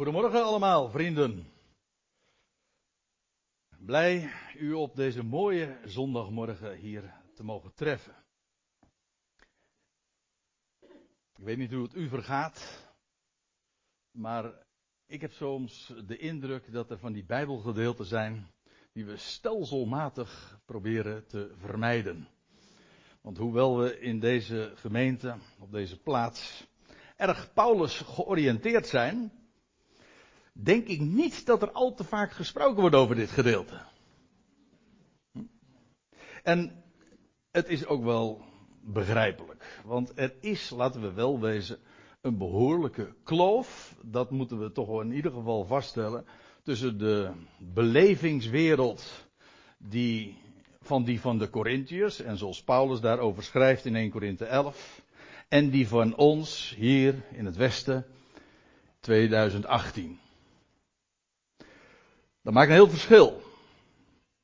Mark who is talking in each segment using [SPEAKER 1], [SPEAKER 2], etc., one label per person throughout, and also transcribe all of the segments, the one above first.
[SPEAKER 1] Goedemorgen allemaal, vrienden. Blij u op deze mooie zondagmorgen hier te mogen treffen. Ik weet niet hoe het u vergaat, maar ik heb soms de indruk dat er van die Bijbelgedeelten zijn die we stelselmatig proberen te vermijden. Want hoewel we in deze gemeente, op deze plaats, erg Paulus georiënteerd zijn, denk ik niet dat er al te vaak gesproken wordt over dit gedeelte. En het is ook wel begrijpelijk. Want er is, laten we wel wezen, een behoorlijke kloof. Dat moeten we toch in ieder geval vaststellen. Tussen de belevingswereld die, van die van de Corinthiërs. En zoals Paulus daarover schrijft in 1 Korinthe 11. En die van ons hier in het Westen 2018. Dat maakt een heel verschil.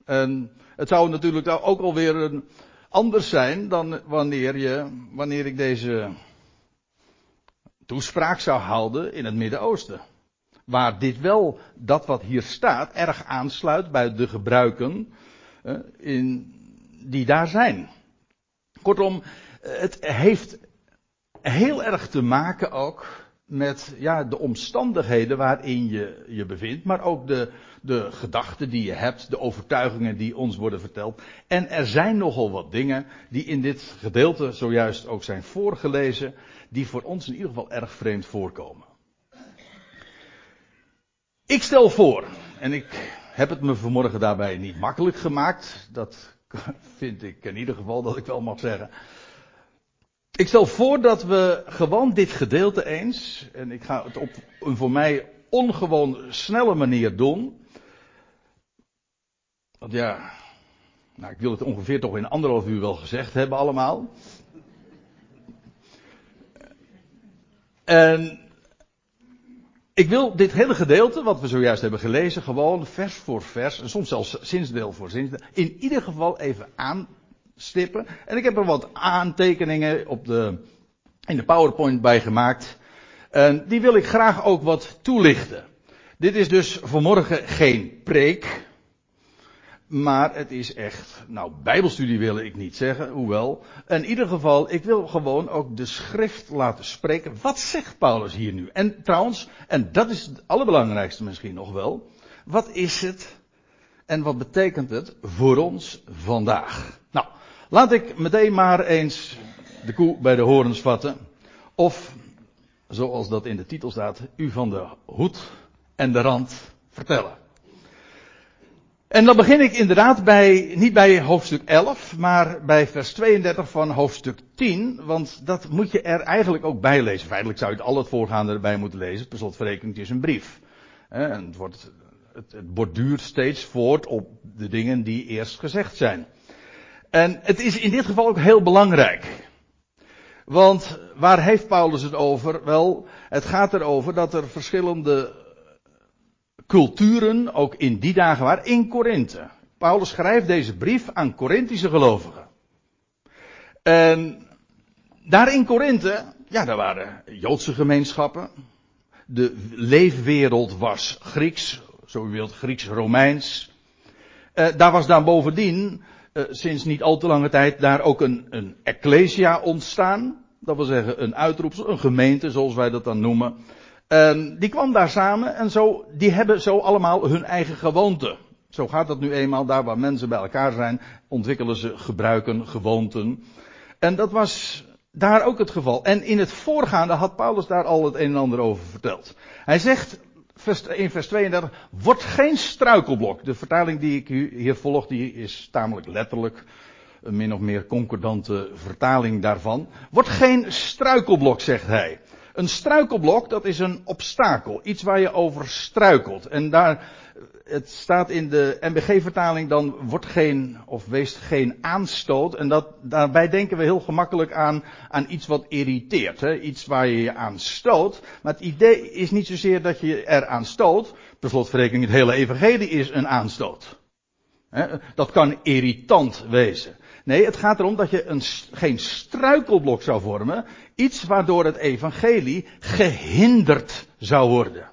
[SPEAKER 1] En het zou natuurlijk ook alweer een, anders zijn dan wanneer, je, wanneer ik deze toespraak zou houden in het Midden-Oosten. Waar dit wel, dat wat hier staat, erg aansluit bij de gebruiken eh, in, die daar zijn. Kortom, het heeft heel erg te maken ook met ja, de omstandigheden waarin je je bevindt, maar ook de, de gedachten die je hebt, de overtuigingen die ons worden verteld. En er zijn nogal wat dingen die in dit gedeelte zojuist ook zijn voorgelezen, die voor ons in ieder geval erg vreemd voorkomen. Ik stel voor, en ik heb het me vanmorgen daarbij niet makkelijk gemaakt, dat vind ik in ieder geval dat ik wel mag zeggen. Ik stel voor dat we gewoon dit gedeelte eens, en ik ga het op een voor mij ongewoon snelle manier doen. Want ja, nou, ik wil het ongeveer toch in anderhalf uur wel gezegd hebben allemaal. En ik wil dit hele gedeelte, wat we zojuist hebben gelezen, gewoon vers voor vers, en soms zelfs zinsdeel voor zinsdeel, in ieder geval even aanstippen. En ik heb er wat aantekeningen op de, in de PowerPoint bij gemaakt. En die wil ik graag ook wat toelichten. Dit is dus vanmorgen geen preek. Maar het is echt, nou, bijbelstudie wil ik niet zeggen, hoewel. In ieder geval, ik wil gewoon ook de schrift laten spreken. Wat zegt Paulus hier nu? En trouwens, en dat is het allerbelangrijkste misschien nog wel. Wat is het en wat betekent het voor ons vandaag? Nou, laat ik meteen maar eens de koe bij de horens vatten. Of, zoals dat in de titel staat, u van de hoed en de rand vertellen. En dan begin ik inderdaad bij, niet bij hoofdstuk 11, maar bij vers 32 van hoofdstuk 10, want dat moet je er eigenlijk ook bij lezen. Feitelijk zou je het al het voorgaande erbij moeten lezen, per slotverrekening, is een brief. En het, wordt, het, het borduurt steeds voort op de dingen die eerst gezegd zijn. En het is in dit geval ook heel belangrijk. Want waar heeft Paulus het over? Wel, het gaat erover dat er verschillende culturen ook in die dagen waren, in Korinthe. Paulus schrijft deze brief aan Korinthische gelovigen. En daar in Korinthe, ja, daar waren Joodse gemeenschappen. De leefwereld was Grieks, zo u wilt, Grieks-Romeins. Uh, daar was dan bovendien, uh, sinds niet al te lange tijd, daar ook een, een ecclesia ontstaan. Dat wil zeggen een uitroepsel, een gemeente, zoals wij dat dan noemen. Um, die kwam daar samen en zo, die hebben zo allemaal hun eigen gewoonte. Zo gaat dat nu eenmaal, daar waar mensen bij elkaar zijn, ontwikkelen ze gebruiken, gewoonten. En dat was daar ook het geval. En in het voorgaande had Paulus daar al het een en ander over verteld. Hij zegt in vers 32, wordt geen struikelblok. De vertaling die ik hier volg, die is tamelijk letterlijk. Een min of meer concordante vertaling daarvan. Wordt geen struikelblok, zegt hij. Een struikelblok, dat is een obstakel. Iets waar je over struikelt. En daar, het staat in de MBG-vertaling dan, wordt geen, of wees geen aanstoot. En dat, daarbij denken we heel gemakkelijk aan, aan iets wat irriteert. Hè? Iets waar je je aan stoot. Maar het idee is niet zozeer dat je er aan stoot. Per slotverrekening, het hele evangelie is een aanstoot. Dat kan irritant wezen. Nee, het gaat erom dat je een, geen struikelblok zou vormen. Iets waardoor het evangelie gehinderd zou worden.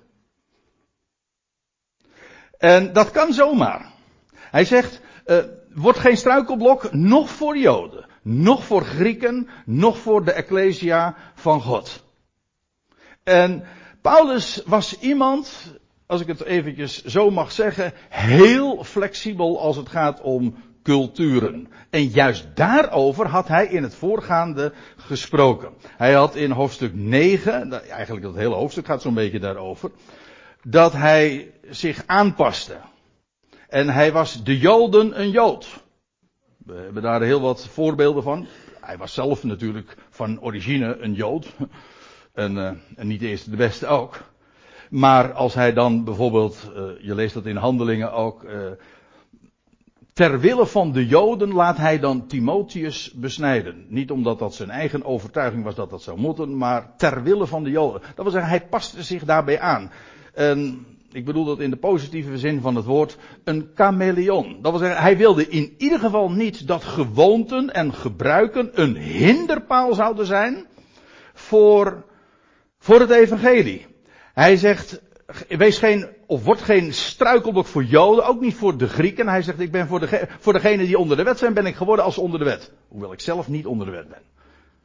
[SPEAKER 1] En dat kan zomaar. Hij zegt, uh, wordt geen struikelblok, nog voor Joden, nog voor Grieken, nog voor de Ecclesia van God. En Paulus was iemand, als ik het eventjes zo mag zeggen, heel flexibel als het gaat om culturen. En juist daarover had hij in het voorgaande gesproken. Hij had in hoofdstuk 9, eigenlijk dat hele hoofdstuk gaat zo'n beetje daarover, dat hij zich aanpaste. En hij was de Joden een Jood. We hebben daar heel wat voorbeelden van. Hij was zelf natuurlijk van origine een Jood. En, uh, en niet de eerste de beste ook. Maar als hij dan bijvoorbeeld, uh, je leest dat in handelingen ook, uh, ter wille van de Joden laat hij dan Timotheus besnijden. Niet omdat dat zijn eigen overtuiging was dat dat zou moeten, maar ter wille van de Joden. Dat wil zeggen, hij paste zich daarbij aan. En ik bedoel dat in de positieve zin van het woord, een chameleon. Dat wil zeggen, hij wilde in ieder geval niet dat gewoonten en gebruiken een hinderpaal zouden zijn voor, voor het evangelie. Hij zegt, wees geen, of word geen struikelblok voor Joden, ook niet voor de Grieken. Hij zegt, ik ben voor, de, voor degenen die onder de wet zijn, ben ik geworden als onder de wet. Hoewel ik zelf niet onder de wet ben.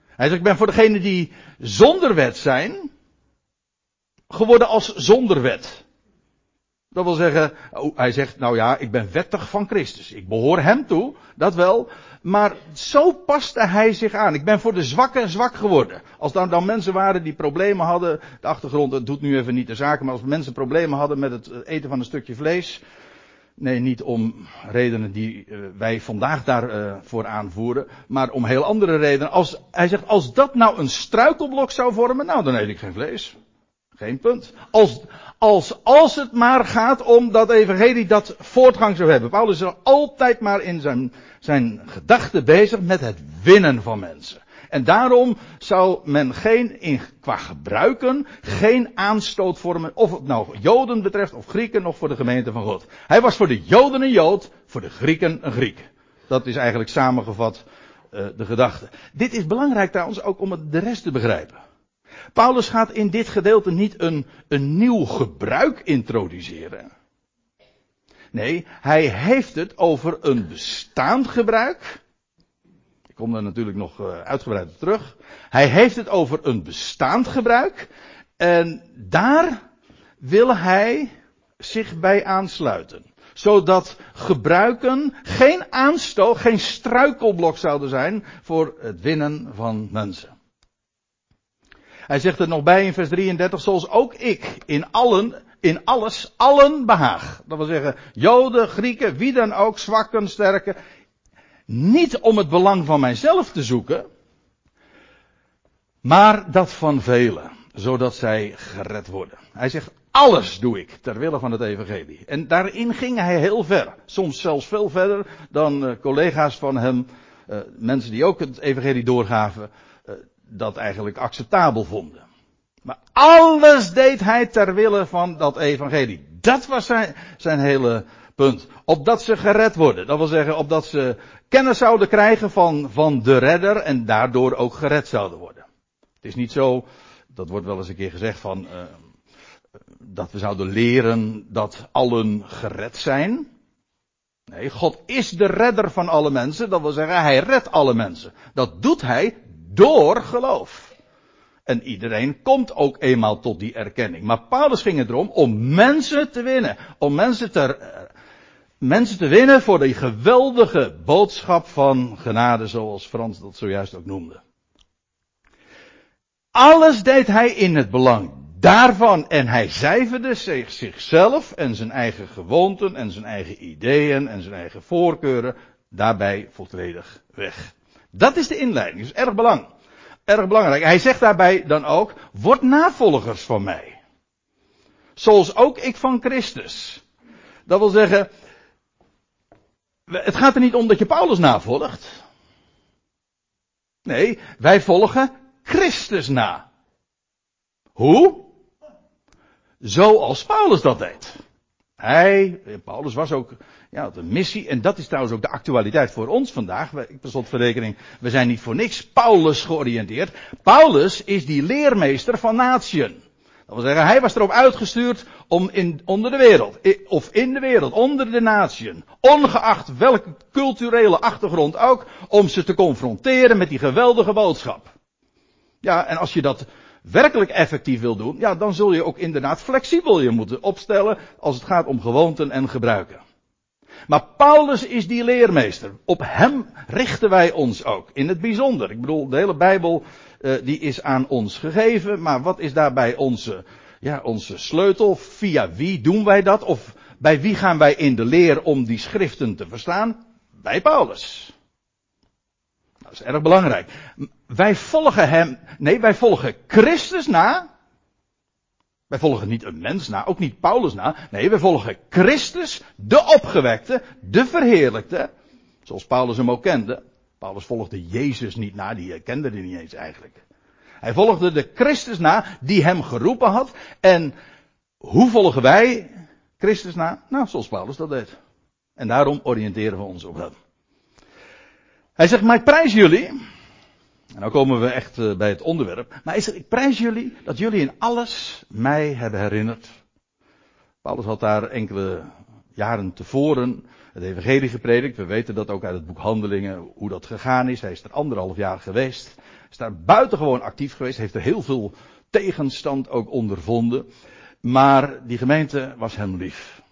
[SPEAKER 1] Hij zegt, ik ben voor degenen die zonder wet zijn, geworden als zonder wet. Dat wil zeggen, oh, hij zegt, nou ja, ik ben wettig van Christus. Ik behoor hem toe, dat wel. Maar zo paste hij zich aan. Ik ben voor de zwakke zwak geworden. Als dan, dan mensen waren die problemen hadden, de achtergrond, doet nu even niet de zaken, maar als mensen problemen hadden met het eten van een stukje vlees. Nee, niet om redenen die uh, wij vandaag daarvoor uh, aanvoeren, maar om heel andere redenen. Als, hij zegt, als dat nou een struikelblok zou vormen, nou dan eet ik geen vlees. Geen punt. Als, als, als het maar gaat om dat evangelie dat voortgang zou hebben. Paulus is altijd maar in zijn, zijn gedachten bezig met het winnen van mensen. En daarom zou men geen, in, qua gebruiken, geen aanstoot vormen, of het nou Joden betreft, of Grieken, of voor de gemeente van God. Hij was voor de Joden een Jood, voor de Grieken een Griek. Dat is eigenlijk samengevat uh, de gedachte. Dit is belangrijk trouwens ook om het de rest te begrijpen. Paulus gaat in dit gedeelte niet een, een nieuw gebruik introduceren. Nee, hij heeft het over een bestaand gebruik. Ik kom daar natuurlijk nog uh, uitgebreid terug. Hij heeft het over een bestaand gebruik. En daar wil hij zich bij aansluiten. Zodat gebruiken geen aanstoot, geen struikelblok zouden zijn voor het winnen van mensen. Hij zegt er nog bij in vers 33, zoals ook ik in allen, in alles, allen behaag. Dat wil zeggen, Joden, Grieken, wie dan ook, zwakken, sterken. Niet om het belang van mijzelf te zoeken, maar dat van velen, zodat zij gered worden. Hij zegt, alles doe ik ter wille van het evangelie. En daarin ging hij heel ver. Soms zelfs veel verder dan uh, collega's van hem, uh, mensen die ook het evangelie doorgaven, dat eigenlijk acceptabel vonden. Maar alles deed hij ter wille van dat evangelie. Dat was zijn, zijn hele punt. Opdat ze gered worden. Dat wil zeggen, opdat ze kennis zouden krijgen van, van de redder en daardoor ook gered zouden worden. Het is niet zo, dat wordt wel eens een keer gezegd van, uh, dat we zouden leren dat allen gered zijn. Nee, God is de redder van alle mensen. Dat wil zeggen, hij redt alle mensen. Dat doet hij door geloof. En iedereen komt ook eenmaal tot die erkenning. Maar Paulus ging het erom om mensen te winnen. Om mensen te, mensen te winnen voor die geweldige boodschap van genade, zoals Frans dat zojuist ook noemde. Alles deed hij in het belang daarvan en hij cijferde zich, zichzelf en zijn eigen gewoonten en zijn eigen ideeën en zijn eigen voorkeuren daarbij volledig weg. Dat is de inleiding. Dat is erg belang. Erg belangrijk. Hij zegt daarbij dan ook, word navolgers van mij. Zoals ook ik van Christus. Dat wil zeggen, het gaat er niet om dat je Paulus navolgt. Nee, wij volgen Christus na. Hoe? Zoals Paulus dat deed. Hij, Paulus was ook, ja, een missie. En dat is trouwens ook de actualiteit voor ons vandaag. Ik per slotverrekening, we zijn niet voor niks Paulus georiënteerd. Paulus is die leermeester van natieën. Dat wil zeggen, hij was erop uitgestuurd om in, onder de wereld, of in de wereld, onder de natieën, ongeacht welke culturele achtergrond ook, om ze te confronteren met die geweldige boodschap. Ja, en als je dat werkelijk effectief wil doen, ja, dan zul je ook inderdaad flexibel je moeten opstellen als het gaat om gewoonten en gebruiken. Maar Paulus is die leermeester. Op hem richten wij ons ook. In het bijzonder. Ik bedoel, de hele Bijbel uh, die is aan ons gegeven. Maar wat is daarbij onze, ja, onze sleutel? Via wie doen wij dat? Of bij wie gaan wij in de leer om die schriften te verstaan? Bij Paulus. Dat is erg belangrijk. Wij volgen hem, nee, wij volgen Christus na. Wij volgen niet een mens na, ook niet Paulus na. Nee, wij volgen Christus, de opgewekte, de verheerlijkte. Zoals Paulus hem ook kende. Paulus volgde Jezus niet na, die kende hij niet eens eigenlijk. Hij volgde de Christus na, die hem geroepen had. En hoe volgen wij Christus na? Nou, zoals Paulus dat deed. En daarom oriënteren we ons op hem. Hij zegt, maar ik prijs jullie. En nou komen we echt eh, bij het onderwerp. Maar zegt, ik prijs jullie dat jullie in alles mij hebben herinnerd. Paulus had daar enkele jaren tevoren het evangelie gepredikt. We weten dat ook uit het boek Handelingen, hoe dat gegaan is. Hij is er anderhalf jaar geweest. Is daar buitengewoon actief geweest. Heeft er heel veel tegenstand ook ondervonden. Maar die gemeente was hem lief.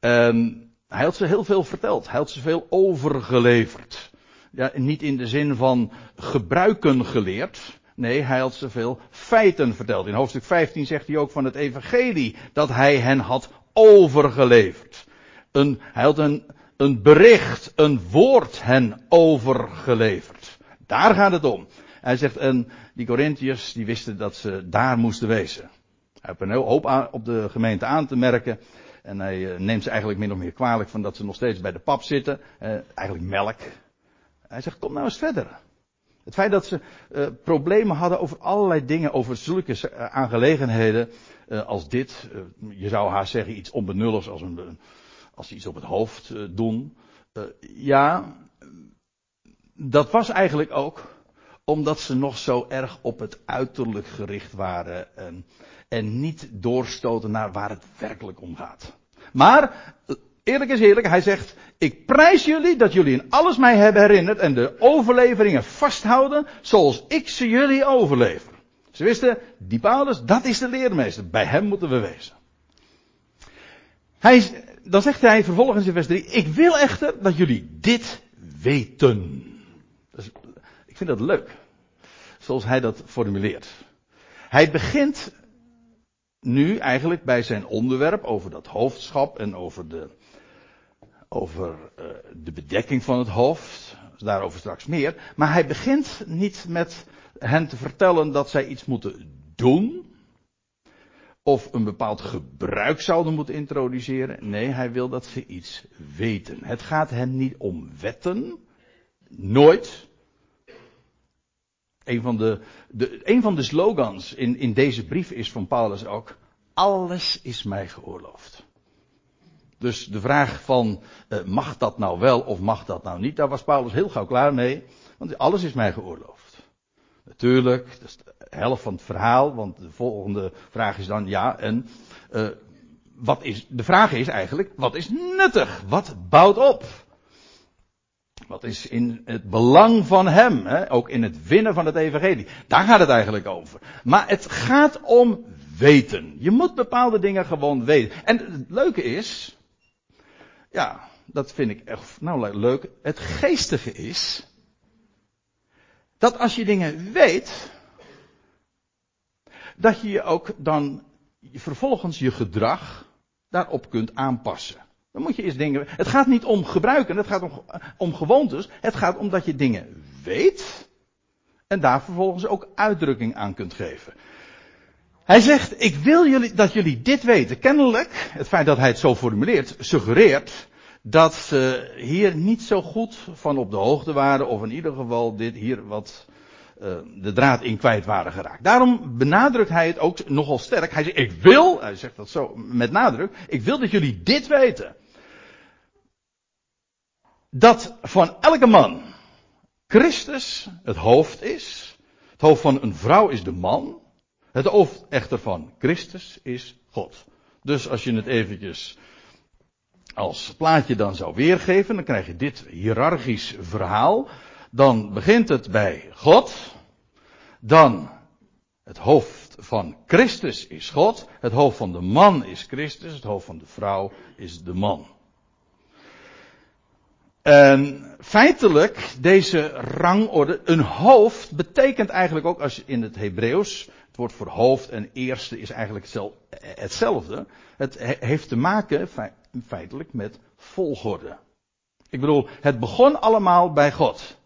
[SPEAKER 1] En hij had ze heel veel verteld. Hij had ze veel overgeleverd. Ja, niet in de zin van gebruiken geleerd. Nee, hij had ze veel feiten verteld. In hoofdstuk 15 zegt hij ook van het evangelie dat hij hen had overgeleverd. Een, hij had een, een bericht, een woord hen overgeleverd. Daar gaat het om. Hij zegt, en die Corinthiërs die wisten dat ze daar moesten wezen. Hij heeft een heel hoop op de gemeente aan te merken. En hij eh, neemt ze eigenlijk min of meer kwalijk van dat ze nog steeds bij de pap zitten. Eh, eigenlijk melk. Hij zegt, kom nou eens verder. Het feit dat ze uh, problemen hadden over allerlei dingen, over zulke aangelegenheden uh, als dit. Je zou haast zeggen iets onbenulligs als, een, als iets op het hoofd doen. ja, dat was eigenlijk ook omdat ze nog zo erg op het uiterlijk gericht waren en, en niet doorstoten naar waar het werkelijk om gaat. Maar, eerlijk is eerlijk, hij zegt, ik prijs jullie dat jullie in alles mij hebben herinnerd en de overleveringen vasthouden zoals ik ze jullie overlever. Ze wisten, die Paulus, dat is de leermeester. Bij hem moeten we wezen. Hij, dan zegt hij vervolgens in vers 3, ik wil echter dat jullie dit weten. Ik vind dat leuk. Zoals hij dat formuleert. Hij begint nu eigenlijk bij zijn onderwerp over dat hoofdschap en over de, over uh, de bedekking van het hoofd. Daarover straks meer. Maar hij begint niet met hen te vertellen dat zij iets moeten doen. Of een bepaald gebruik zouden moeten introduceren. Nee, hij wil dat ze iets weten. Het gaat hem niet om wetten. Nooit. Een van de, de, een van de slogans in, in deze brief is van Paulus ook. Alles is mij geoorloofd. Dus de vraag van uh, mag dat nou wel of mag dat nou niet, daar was Paulus heel gauw klaar mee. Want alles is mij geoorloofd. Natuurlijk, dat is de helft van het verhaal, want de volgende vraag is dan ja en uh, wat is, de vraag is eigenlijk, wat is nuttig? Wat bouwt op? Wat is in het belang van hem, hè? ook in het winnen van het evangelie. Daar gaat het eigenlijk over. Maar het gaat om weten. Je moet bepaalde dingen gewoon weten. En het leuke is, ja, dat vind ik echt, nou leuk. Het geestige is, dat als je dingen weet, dat je je ook dan vervolgens je gedrag daarop kunt aanpassen. Dan moet je eens dingen. Het gaat niet om gebruiken, het gaat om, om gewoontes. Het gaat om dat je dingen weet. En daar vervolgens ook uitdrukking aan kunt geven. Hij zegt, ik wil jullie, dat jullie dit weten. Kennelijk, het feit dat hij het zo formuleert, suggereert dat ze hier niet zo goed van op de hoogte waren, of in ieder geval dit hier wat uh, de draad in kwijt waren geraakt. Daarom benadrukt hij het ook nogal sterk. Hij zegt, ik wil, hij zegt dat zo met nadruk, ik wil dat jullie dit weten dat van elke man Christus het hoofd is. Het hoofd van een vrouw is de man. Het hoofd echter van Christus is God. Dus als je het eventjes als plaatje dan zou weergeven, dan krijg je dit hiërarchisch verhaal. Dan begint het bij God. Dan het hoofd van Christus is God. Het hoofd van de man is Christus. Het hoofd van de vrouw is de man. En feitelijk, deze rangorde, een hoofd betekent eigenlijk ook, als je in het Hebreeuws, het woord voor hoofd en eerste is eigenlijk hetzelfde. Het heeft te maken feitelijk met volgorde. Ik bedoel, het begon allemaal bij God.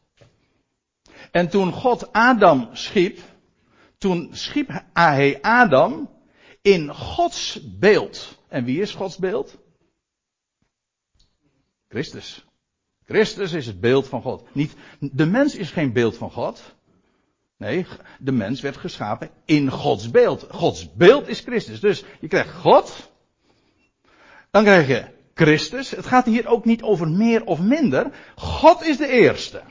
[SPEAKER 1] En toen God Adam schiep, toen schiep hij Adam in Gods beeld. En wie is Gods beeld? Christus. Christus is het beeld van God. Niet, de mens is geen beeld van God. Nee, de mens werd geschapen in Gods beeld. Gods beeld is Christus. Dus je krijgt God. Dan krijg je Christus. Het gaat hier ook niet over meer of minder. God is de eerste.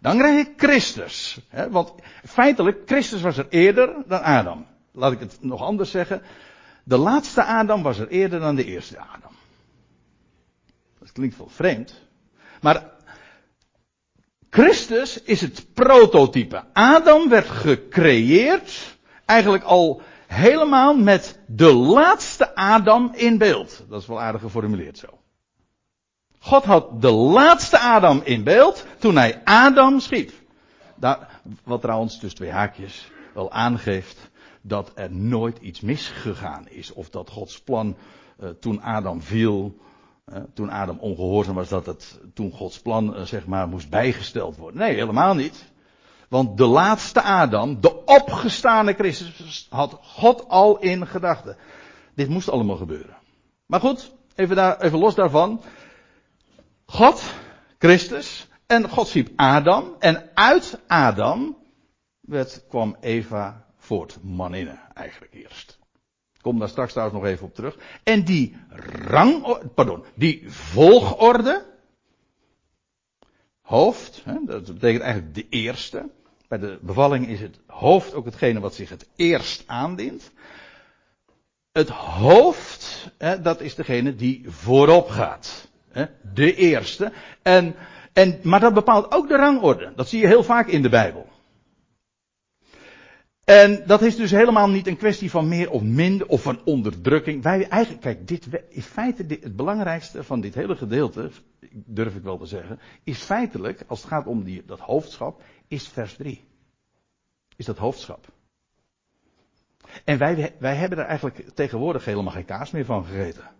[SPEAKER 1] Dan krijg je Christus. Hè, want feitelijk, Christus was er eerder dan Adam. Laat ik het nog anders zeggen. De laatste Adam was er eerder dan de eerste Adam. Dat klinkt wel vreemd. Maar Christus is het prototype. Adam werd gecreëerd, eigenlijk al helemaal met de laatste Adam in beeld. Dat is wel aardig geformuleerd zo. God had de laatste Adam in beeld toen hij Adam schiep. Daar, wat trouwens tussen twee haakjes wel aangeeft dat er nooit iets misgegaan is. Of dat Gods plan uh, toen Adam viel, toen Adam ongehoorzaam was, dat het toen Gods plan uh, zeg maar moest bijgesteld worden. Nee, helemaal niet. Want de laatste Adam, de opgestane Christus, had God al in gedachten. Dit moest allemaal gebeuren. Maar goed, even, daar, even los daarvan. God, Christus, en God schiep Adam. En uit Adam werd, kwam Eva voort, maninne eigenlijk eerst. Kom daar straks trouwens nog even op terug. En die rang, pardon, die volgorde, hoofd, hè, dat betekent eigenlijk de eerste. Bij de bevalling is het hoofd ook hetgene wat zich het eerst aandient. Het hoofd, hè, dat is degene die voorop gaat. Hè, de eerste. En, en, maar dat bepaalt ook de rangorde. Dat zie je heel vaak in de Bijbel. En dat is dus helemaal niet een kwestie van meer of minder of van onderdrukking. Wij eigenlijk, kijk, dit, in feite, het belangrijkste van dit hele gedeelte, durf ik wel te zeggen, is feitelijk, als het gaat om die, dat hoofdschap, is vers 3. Is dat hoofdschap. En wij, wij hebben er eigenlijk tegenwoordig helemaal geen kaas meer van gegeten.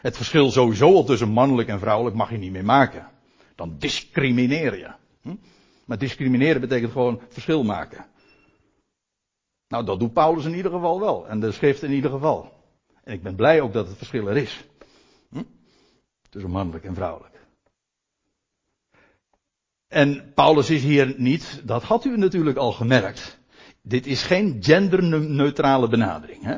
[SPEAKER 1] Het verschil sowieso al tussen mannelijk en vrouwelijk mag je niet meer maken. Dan discrimineer je. Hm? Maar discrimineren betekent gewoon verschil maken. Nou, dat doet Paulus in ieder geval wel. En de schrift in ieder geval. En ik ben blij ook dat het verschil er is. Hm? Tussen mannelijk en vrouwelijk. En Paulus is hier niet, dat had u natuurlijk al gemerkt. Dit is geen genderneutrale benadering. Hè?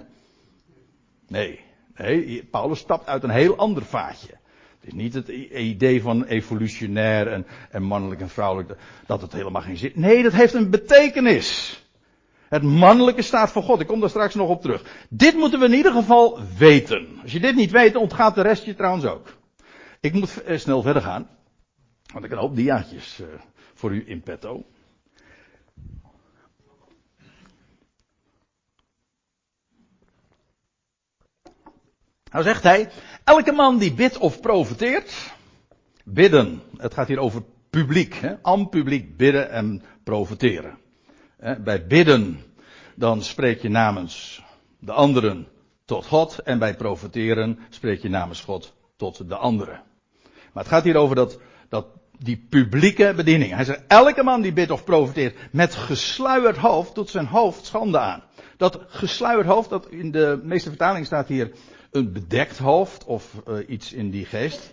[SPEAKER 1] Nee, nee, Paulus stapt uit een heel ander vaatje. Het is niet het idee van evolutionair en, en mannelijk en vrouwelijk, dat het helemaal geen zin. Nee, dat heeft een betekenis. Het mannelijke staat van God. Ik kom daar straks nog op terug. Dit moeten we in ieder geval weten. Als je dit niet weet, ontgaat de rest je trouwens ook. Ik moet eh, snel verder gaan. Want ik heb een hoop diaatjes uh, voor u in petto. Nou zegt hij, elke man die bidt of profeteert, bidden. Het gaat hier over publiek, hè? am publiek bidden en profeteren. Bij bidden, dan spreek je namens de anderen tot God. En bij profeteren spreek je namens God tot de anderen. Maar het gaat hier over dat, dat, die publieke bediening. Hij zegt, elke man die bidt of profeteert met gesluierd hoofd, doet zijn hoofd schande aan. Dat gesluierd hoofd, dat in de meeste vertalingen staat hier een bedekt hoofd of uh, iets in die geest.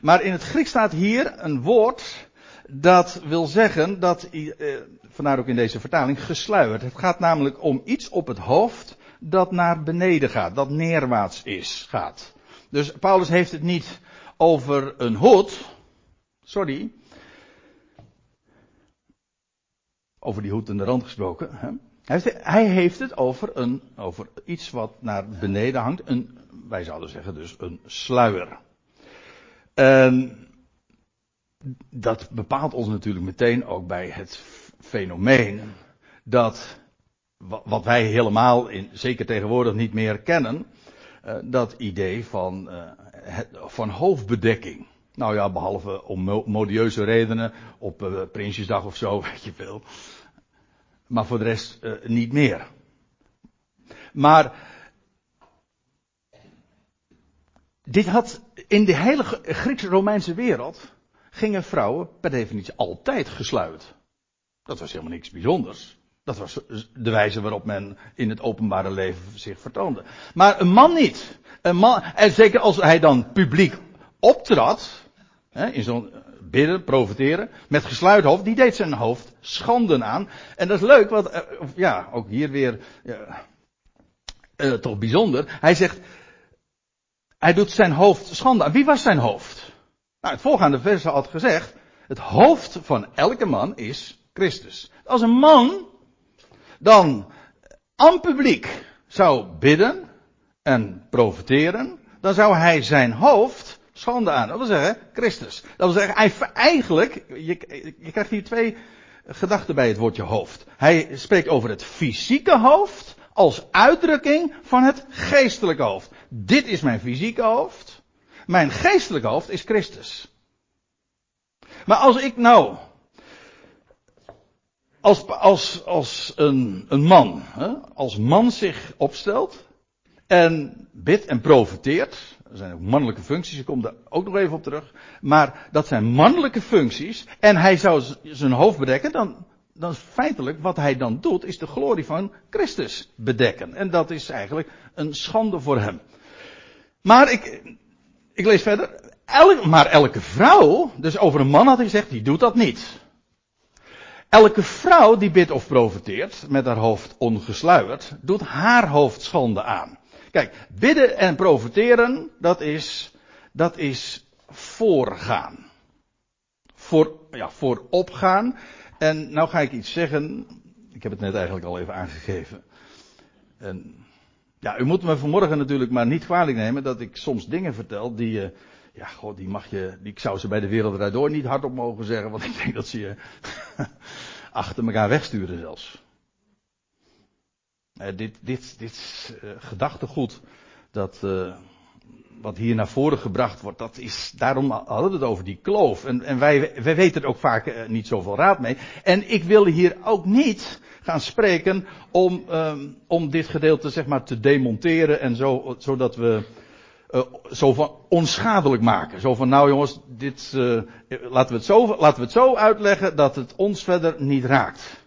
[SPEAKER 1] Maar in het Grieks staat hier een woord dat wil zeggen dat, uh, vandaar ook in deze vertaling, gesluierd. Het gaat namelijk om iets op het hoofd dat naar beneden gaat, dat neerwaarts is, gaat. Dus Paulus heeft het niet over een hoed, sorry, over die hoed en de rand gesproken, hè? Hij heeft, hij heeft het over, een, over iets wat naar beneden hangt. Een, wij zouden zeggen dus een sluier. En dat bepaalt ons natuurlijk meteen ook bij het fenomeen dat wat wij helemaal, in, zeker tegenwoordig, niet meer kennen, uh, dat idee van, het, van hoofdbedekking. Nou ja, behalve om modieuze redenen, op uh, Prinsjesdag of zo, weet je veel. Maar voor de rest niet meer. Maar dit had in de hele Grieks-Romeinse wereld gingen vrouwen per definitie altijd gesluit. Dat was helemaal niks bijzonders. Dat was de wijze waarop men in het openbare leven zich vertoonde. Maar een man niet. Een man, en zeker als hij dan publiek optrad, hè, in zo'n bidden, profiteren, met gesluit hoofd, die deed zijn hoofd schanden aan. En dat is leuk, want, uh, ja, ook hier weer, uh, toch bijzonder. Hij zegt, hij doet zijn hoofd schande aan. Wie was zijn hoofd? Nou, het voorgaande vers had gezegd, het hoofd van elke man is Christus. Als een man dan aan publiek zou bidden en profiteren, dan zou hij zijn hoofd schande aan. Dat wil zeggen, Christus. Dat wil zeggen, eigenlijk, je, je krijgt hier twee gedachten bij het woordje hoofd. Hij spreekt over het fysieke hoofd als uitdrukking van het geestelijke hoofd. Dit is mijn fysieke hoofd. Mijn geestelijke hoofd is Christus. Maar als ik nou als, als, als een, een man, hè, als man zich opstelt en bidt en profiteert, er zijn ook mannelijke functies, ik kom daar ook nog even op terug, maar dat zijn mannelijke functies en hij zou zijn hoofd bedekken, dan, dan feitelijk wat hij dan doet is de glorie van Christus bedekken. En dat is eigenlijk een schande voor hem. Maar ik, ik lees verder, maar elke vrouw, dus over een man had hij gezegd, die doet dat niet. Elke vrouw die bidt of profiteert, met haar hoofd ongesluierd, doet haar hoofd schande aan. Kijk, bidden en profiteren, dat is, dat is voorgaan. Voor, ja, vooropgaan. En nou ga ik iets zeggen, ik heb het net eigenlijk al even aangegeven. En, ja, u moet me vanmorgen natuurlijk maar niet kwalijk nemen dat ik soms dingen vertel die je, ja, god, die mag je, die, ik zou ze bij de wereld door niet hardop mogen zeggen, want ik denk dat ze je achter elkaar wegsturen zelfs. Uh, dit, dit, dit uh, gedachtegoed, dat, wat hier naar voren gebracht wordt, dat is, daarom hadden we het over die kloof. En, en wij, wij weten er ook vaak niet zoveel raad mee. En ik wil hier ook niet gaan spreken om, um, om dit gedeelte zeg maar te demonteren en zo, zodat we uh, zo van onschadelijk maken. Zo van, nou jongens, dit, uh, laten, we het zo, laten we het zo uitleggen dat het ons verder niet raakt.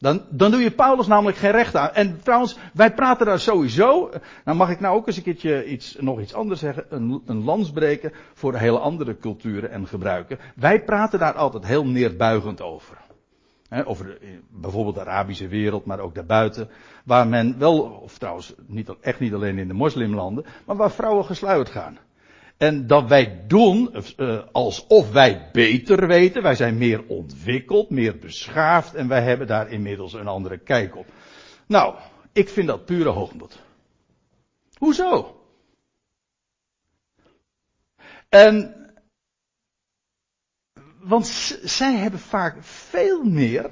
[SPEAKER 1] Dan, dan doe je Paulus namelijk geen recht aan. En trouwens, wij praten daar sowieso. Nou mag ik nou ook eens een keertje iets, nog iets anders zeggen. Een, een lans breken voor hele andere culturen en gebruiken. Wij praten daar altijd heel neerbuigend over over de, bijvoorbeeld de Arabische wereld, maar ook daarbuiten. Waar men wel, of trouwens niet, echt niet alleen in de moslimlanden, maar waar vrouwen gesluierd gaan. En dat wij doen uh, alsof wij beter weten. Wij zijn meer ontwikkeld, meer beschaafd en wij hebben daar inmiddels een andere kijk op. Nou, ik vind dat pure hoogmoed. Hoezo? En want zij hebben vaak veel meer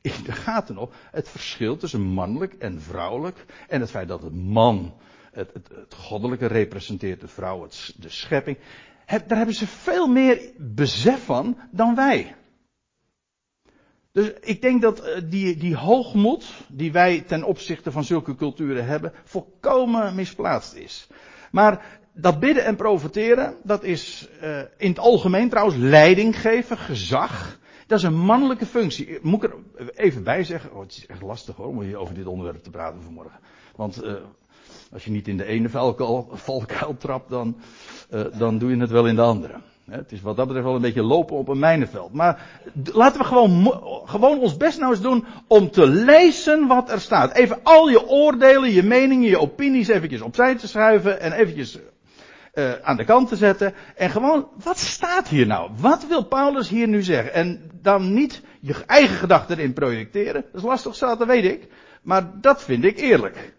[SPEAKER 1] in de gaten op het verschil tussen mannelijk en vrouwelijk. En het feit dat het man het, het, het goddelijke representeert, de vrouw het, de schepping. daar hebben ze veel meer besef van dan wij. Dus ik denk dat eh, die, die hoogmoed die wij ten opzichte van zulke culturen hebben, volkomen misplaatst is. Maar dat bidden en profiteren, dat is uh, in het algemeen trouwens leiding geven, gezag. Dat is een mannelijke functie. Moet ik er even bij zeggen, oh, het is echt lastig hoor, om hier over dit onderwerp te praten vanmorgen. Want uh, als je niet in de ene valkuil, trapt, dan, uh, dan doe je het wel in de andere. Het is wat dat betreft wel een beetje lopen op een mijnenveld. Maar laten we gewoon, gewoon ons best nou eens doen om te lezen wat er staat. Even al je oordelen, je meningen, je opinies eventjes opzij te schuiven en eventjes uh, aan de kant te zetten. En gewoon, wat staat hier nou? Wat wil Paulus hier nu zeggen? En dan niet je eigen gedachten erin projecteren. Dat is lastig zat, dat weet ik. Maar dat vind ik eerlijk.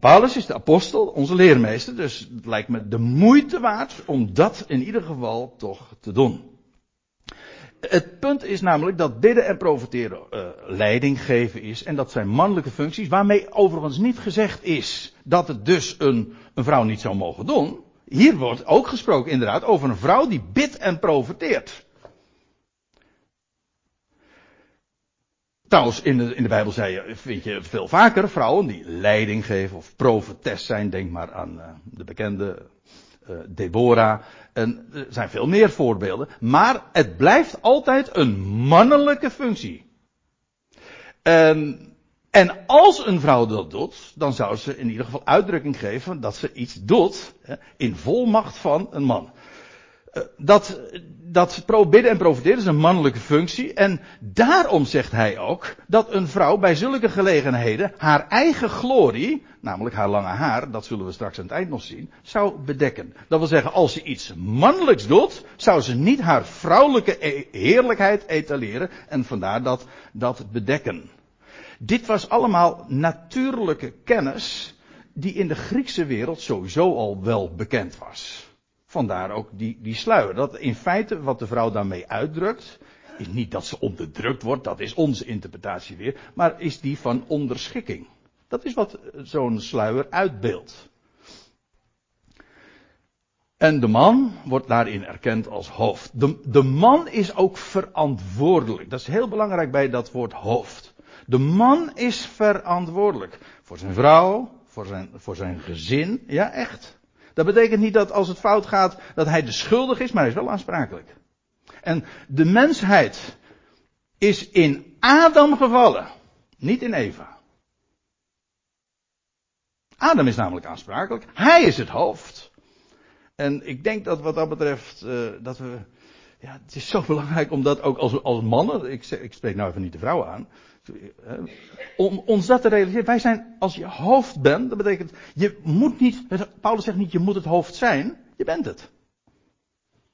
[SPEAKER 1] Paulus is de apostel, onze leermeester, dus het lijkt me de moeite waard om dat in ieder geval toch te doen. Het punt is namelijk dat bidden en profiteren uh, leiding geven is. En dat zijn mannelijke functies. Waarmee overigens niet gezegd is dat het dus een, een vrouw niet zou mogen doen. Hier wordt ook gesproken inderdaad over een vrouw die bidt en profiteert. Trouwens, in de, in de Bijbel zei je, vind je veel vaker vrouwen die leiding geven of profetes zijn. Denk maar aan uh, de bekende uh, Deborah. En er zijn veel meer voorbeelden. Maar het blijft altijd een mannelijke functie. En, en als een vrouw dat doet, dan zou ze in ieder geval uitdrukking geven dat ze iets doet hè, in volmacht van een man. Eh, dat, dat bidden en profiteren is een mannelijke functie. En daarom zegt hij ook dat een vrouw bij zulke gelegenheden haar eigen glorie, namelijk haar lange haar, dat zullen we straks aan het eind nog zien, zou bedekken. Dat wil zeggen, als ze iets mannelijks doet, zou ze niet haar vrouwelijke e- heerlijkheid etaleren en vandaar dat, dat bedekken. Dit was allemaal natuurlijke kennis die in de Griekse wereld sowieso al wel bekend was. Vandaar ook die, die sluier. Dat in feite wat de vrouw daarmee uitdrukt, is niet dat ze onderdrukt wordt, dat is onze interpretatie weer, maar is die van onderschikking. Dat is wat zo'n sluier uitbeeldt. En de man wordt daarin erkend als hoofd. De, de man is ook verantwoordelijk. Dat is heel belangrijk bij dat woord hoofd. De man is verantwoordelijk voor zijn vrouw, voor zijn, voor zijn gezin. Ja, echt. Dat betekent niet dat als het fout gaat, dat hij de schuldig is, maar hij is wel aansprakelijk. En de mensheid is in Adam gevallen, niet in Eva. Adam is namelijk aansprakelijk. Hij is het hoofd. En ik denk dat wat dat betreft, uh, dat we, ja, het is zo belangrijk om dat ook als, als mannen, ik, ik spreek nou even niet de vrouwen aan, om ons dat te realiseren. Wij zijn, als je hoofd bent, dat betekent, je moet niet, Paulus zegt niet, je moet het hoofd zijn, je bent het.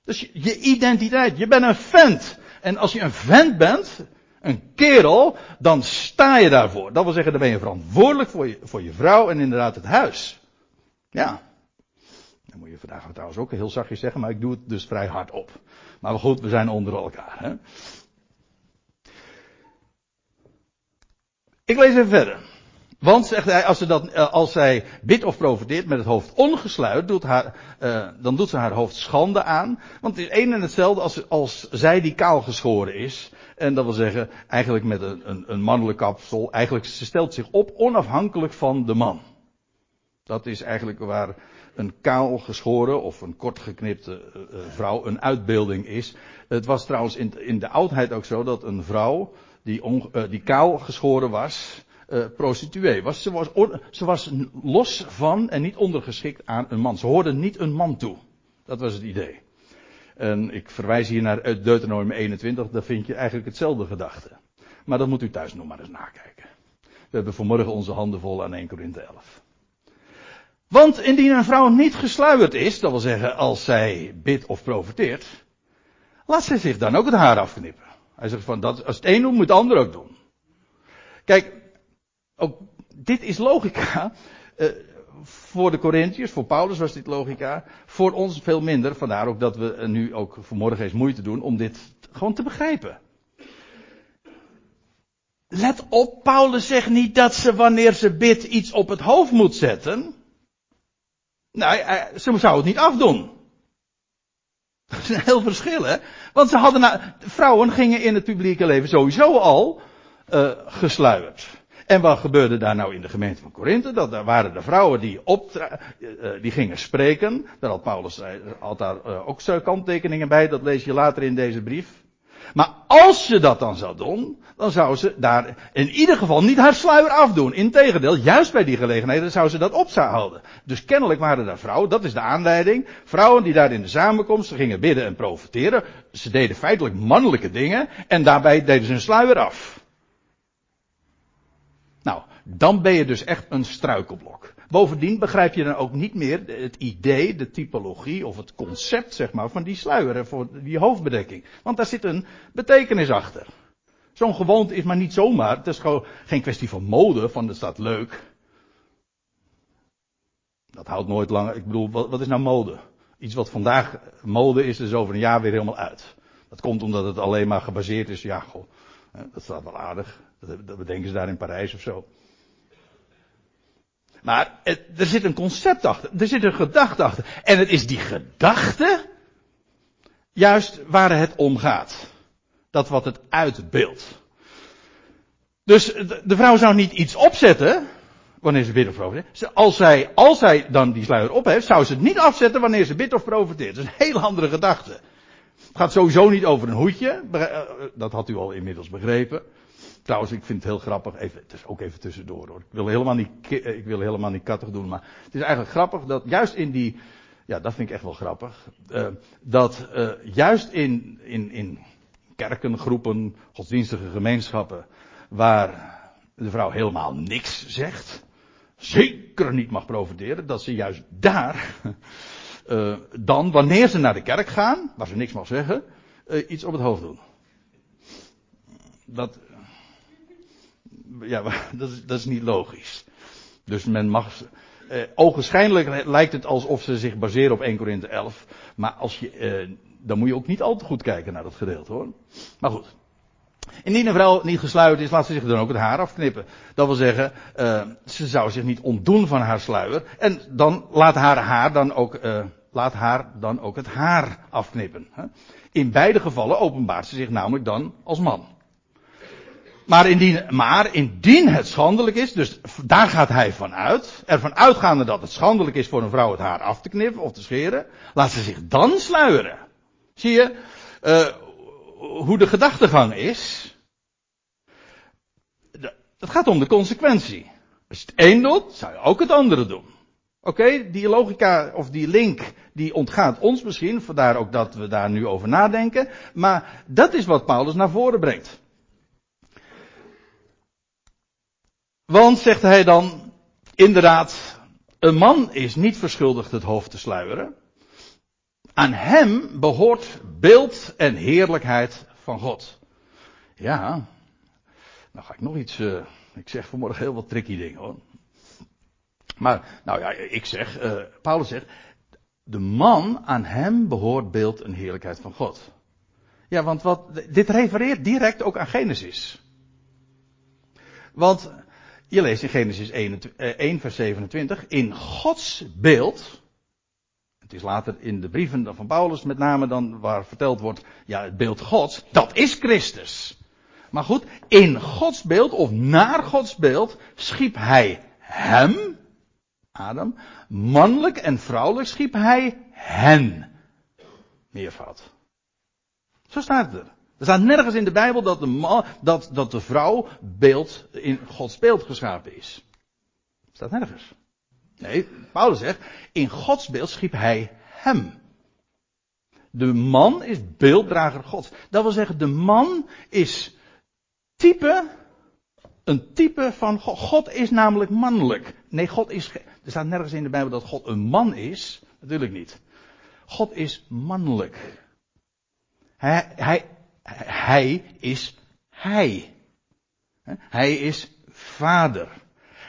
[SPEAKER 1] Dus je, identiteit, je bent een vent. En als je een vent bent, een kerel, dan sta je daarvoor. Dat wil zeggen, dan ben je verantwoordelijk voor je, voor je vrouw en inderdaad het huis. Ja. Dan moet je vandaag trouwens ook heel zachtjes zeggen, maar ik doe het dus vrij hard op. Maar goed, we zijn onder elkaar. Hè? Ik lees even verder. Want, zegt hij, als, ze dat, eh, als zij bidt of profiteert met het hoofd ongesluit, doet haar, uh, dan doet ze haar hoofd schande aan. Want het is één en hetzelfde als, als zij die kaal geschoren is. En dat wil zeggen, eigenlijk met een, een, een mannelijk kapsel. Eigenlijk, ze stelt zich op onafhankelijk van de man. Dat is eigenlijk waar een kaal geschoren of een kort geknipte uh, vrouw een uitbeelding is. Het was trouwens in, in de oudheid ook zo dat een vrouw die, uh, die kaal geschoren was, uh, prostituee was. Ze, was. ze was los van en niet ondergeschikt aan een man. Ze hoorde niet een man toe. Dat was het idee. En ik verwijs hier naar Deuteronomium 21, daar vind je eigenlijk hetzelfde gedachte. Maar dat moet u thuis nog maar eens nakijken. We hebben vanmorgen onze handen vol aan 1 Korinthe 11. Want indien een vrouw niet gesluierd is, dat wil zeggen als zij bidt of profiteert, laat zij zich dan ook het haar afknippen. Hij zegt van, dat, als het een doet, moet het ander ook doen. Kijk, ook dit is logica. Uh, voor de Corinthiërs, voor Paulus was dit logica. Voor ons veel minder. Vandaar ook dat we nu ook vanmorgen eens moeite doen om dit gewoon te begrijpen. Let op, Paulus zegt niet dat ze wanneer ze bidt iets op het hoofd moet zetten. Nee, ze zou het niet afdoen. Dat is een heel verschil, hè? Want ze hadden nou, vrouwen gingen in het publieke leven sowieso al uh, gesluierd. En wat gebeurde daar nou in de gemeente van Korinthe? Dat daar waren de vrouwen die optra uh, die gingen spreken. Daar had Paulus had daar ook zijn kanttekeningen bij. Dat lees je later in deze brief. Maar als ze dat dan zou doen, dan zou ze daar in ieder geval niet haar sluier afdoen. Integendeel, juist bij die gelegenheden zou ze dat op houden. Dus kennelijk waren er vrouwen, dat is de aanleiding. Vrouwen die daar in de samenkomst gingen bidden en profiteren. Ze deden feitelijk mannelijke dingen en daarbij deden ze hun sluier af. Nou, dan ben je dus echt een struikelblok. Bovendien begrijp je dan ook niet meer het idee, de typologie of het concept, zeg maar, van die sluier, voor die hoofdbedekking. Want daar zit een betekenis achter. Zo'n gewoonte is maar niet zomaar. Het is gewoon geen kwestie van mode, van het staat leuk. Dat houdt nooit lang. Ik bedoel, wat, wat is nou mode? Iets wat vandaag mode is, is over een jaar weer helemaal uit. Dat komt omdat het alleen maar gebaseerd is, ja, goh, dat staat wel aardig. Dat bedenken ze daar in Parijs of zo. Maar er zit een concept achter, er zit een gedachte achter. En het is die gedachte, juist waar het om gaat. Dat wat het uitbeeldt. Dus de vrouw zou niet iets opzetten, wanneer ze bidt of profiteert. Als zij, als zij dan die sluier op heeft, zou ze het niet afzetten wanneer ze bidt of profiteert. Dat is een heel andere gedachte. Het gaat sowieso niet over een hoedje. Eh, dat had u al inmiddels begrepen. Trouwens, ik vind het heel grappig. Even, het is ook even tussendoor hoor. Ik wil helemaal niet, eh, ik wil helemaal niet kattig doen. Maar het is eigenlijk grappig dat juist in die. Ja, dat vind ik echt wel grappig. Uh, dat uh, juist in, in, in kerken, groepen, godsdienstige gemeenschappen. waar de vrouw helemaal niks zegt zeker niet mag profiteren, dat ze juist daar dan, wanneer ze naar de kerk gaan, waar ze niks mag zeggen, iets op het hoofd doen. Dat, ja, dat is, dat is niet logisch. Dus men mag, uh, ogenschijnlijk lijkt het alsof ze zich baseren op 1 Korinthe 11, maar als je, dan moet je ook niet al te goed kijken naar dat gedeelte hoor. Maar goed. Indien een vrouw niet gesluierd is, laat ze zich dan ook het haar afknippen. Dat wil zeggen, uh, ze zou zich niet ontdoen van haar sluier. En dan laat haar haar dan ook, uh, laat haar dan ook het haar afknippen. Hè. In beide gevallen openbaart ze zich namelijk dan als man. Maar indien, maar indien het schandelijk is, dus daar gaat hij vanuit, ervan uitgaande dat het schandelijk is voor een vrouw het haar af te knippen of te scheren, laat ze zich dan sluieren. Zie je, uh, hoe de gedachtegang is. Het gaat om de consequentie. Als je het een doet, zou je ook het andere doen. Oké, die logica of die link, die ontgaat ons misschien, vandaar ook dat we daar nu over nadenken. Maar dat is wat Paulus naar voren brengt. Want, zegt hij dan, inderdaad, een man is niet verschuldigd het hoofd te sluieren. Aan hem behoort beeld en heerlijkheid van God. Ja, nou ga ik nog iets. Uh, ik zeg vanmorgen heel wat tricky dingen hoor. Maar, nou ja, ik zeg, uh, Paulus zegt, de man aan hem behoort beeld en heerlijkheid van God. Ja, want wat, dit refereert direct ook aan Genesis. Want je leest in Genesis 1, 1 eh, vers 27, in Gods beeld, het is later in de brieven van Paulus met name dan waar verteld wordt, ja, het beeld Gods, dat is Christus. Maar goed, in Gods beeld of naar Gods beeld schiep hij hem, Adam, mannelijk en vrouwelijk schiep hij hen. Meervoud. Zo staat het er. Er staat nergens in de Bijbel dat de, man, dat, dat de vrouw beeld in Gods beeld geschapen is. Staat nergens. Nee, Paulus zegt, in Gods beeld schiep hij hem. De man is beelddrager Gods. Dat wil zeggen, de man is type, een type van God. God is namelijk mannelijk. Nee, God is, er staat nergens in de Bijbel dat God een man is. Natuurlijk niet. God is mannelijk. Hij, hij, hij is hij. Hij is vader.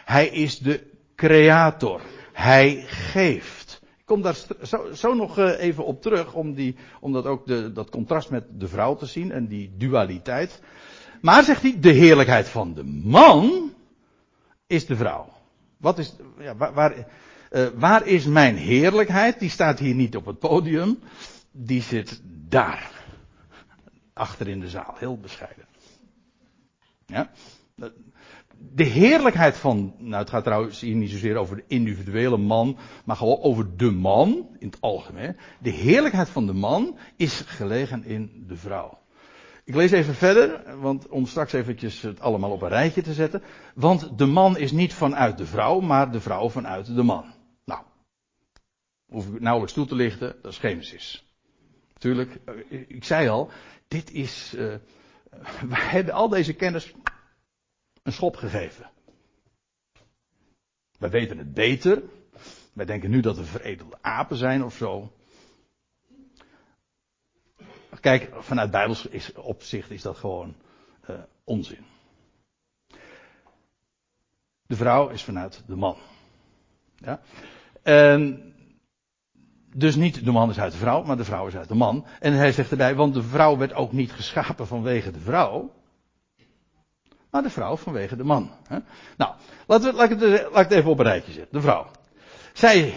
[SPEAKER 1] Hij is de creator. Hij geeft. Ik kom daar zo, zo nog eh, even op terug, om, die, om dat ook de, dat contrast met de vrouw te zien en die dualiteit. Maar zegt hij, de heerlijkheid van de man is de vrouw. Wat is, ja, waar, uh, waar is mijn heerlijkheid? Die staat hier niet op het podium. Die zit daar. Achter in de zaal. Heel bescheiden. Ja de heerlijkheid van, nou het gaat trouwens hier niet zozeer over de individuele man, maar gewoon over de man in het algemeen. De heerlijkheid van de man is gelegen in de vrouw. Ik lees even verder, want om straks eventjes het allemaal op een rijtje te zetten. Want de man is niet vanuit de vrouw, maar de vrouw vanuit de man. Nou, hoef ik nauwelijks toe te lichten, dat is Genesis. Natuurlijk, eh, ik zei al, dit is, uh, wij hebben al deze kennis een schop gegeven. Wij weten het beter. Wij denken nu dat we veredelde apen zijn of zo. Kijk, vanuit Bijbels opzicht is dat gewoon uh, onzin. De vrouw is vanuit de man. Ja? En dus niet de man is uit de vrouw, maar de vrouw is uit de man. En hij zegt erbij, want de vrouw werd ook niet geschapen vanwege de vrouw, maar de vrouw vanwege de man. Nou, laten we, laat, ik het, even op een rijtje zetten. De vrouw. Zij,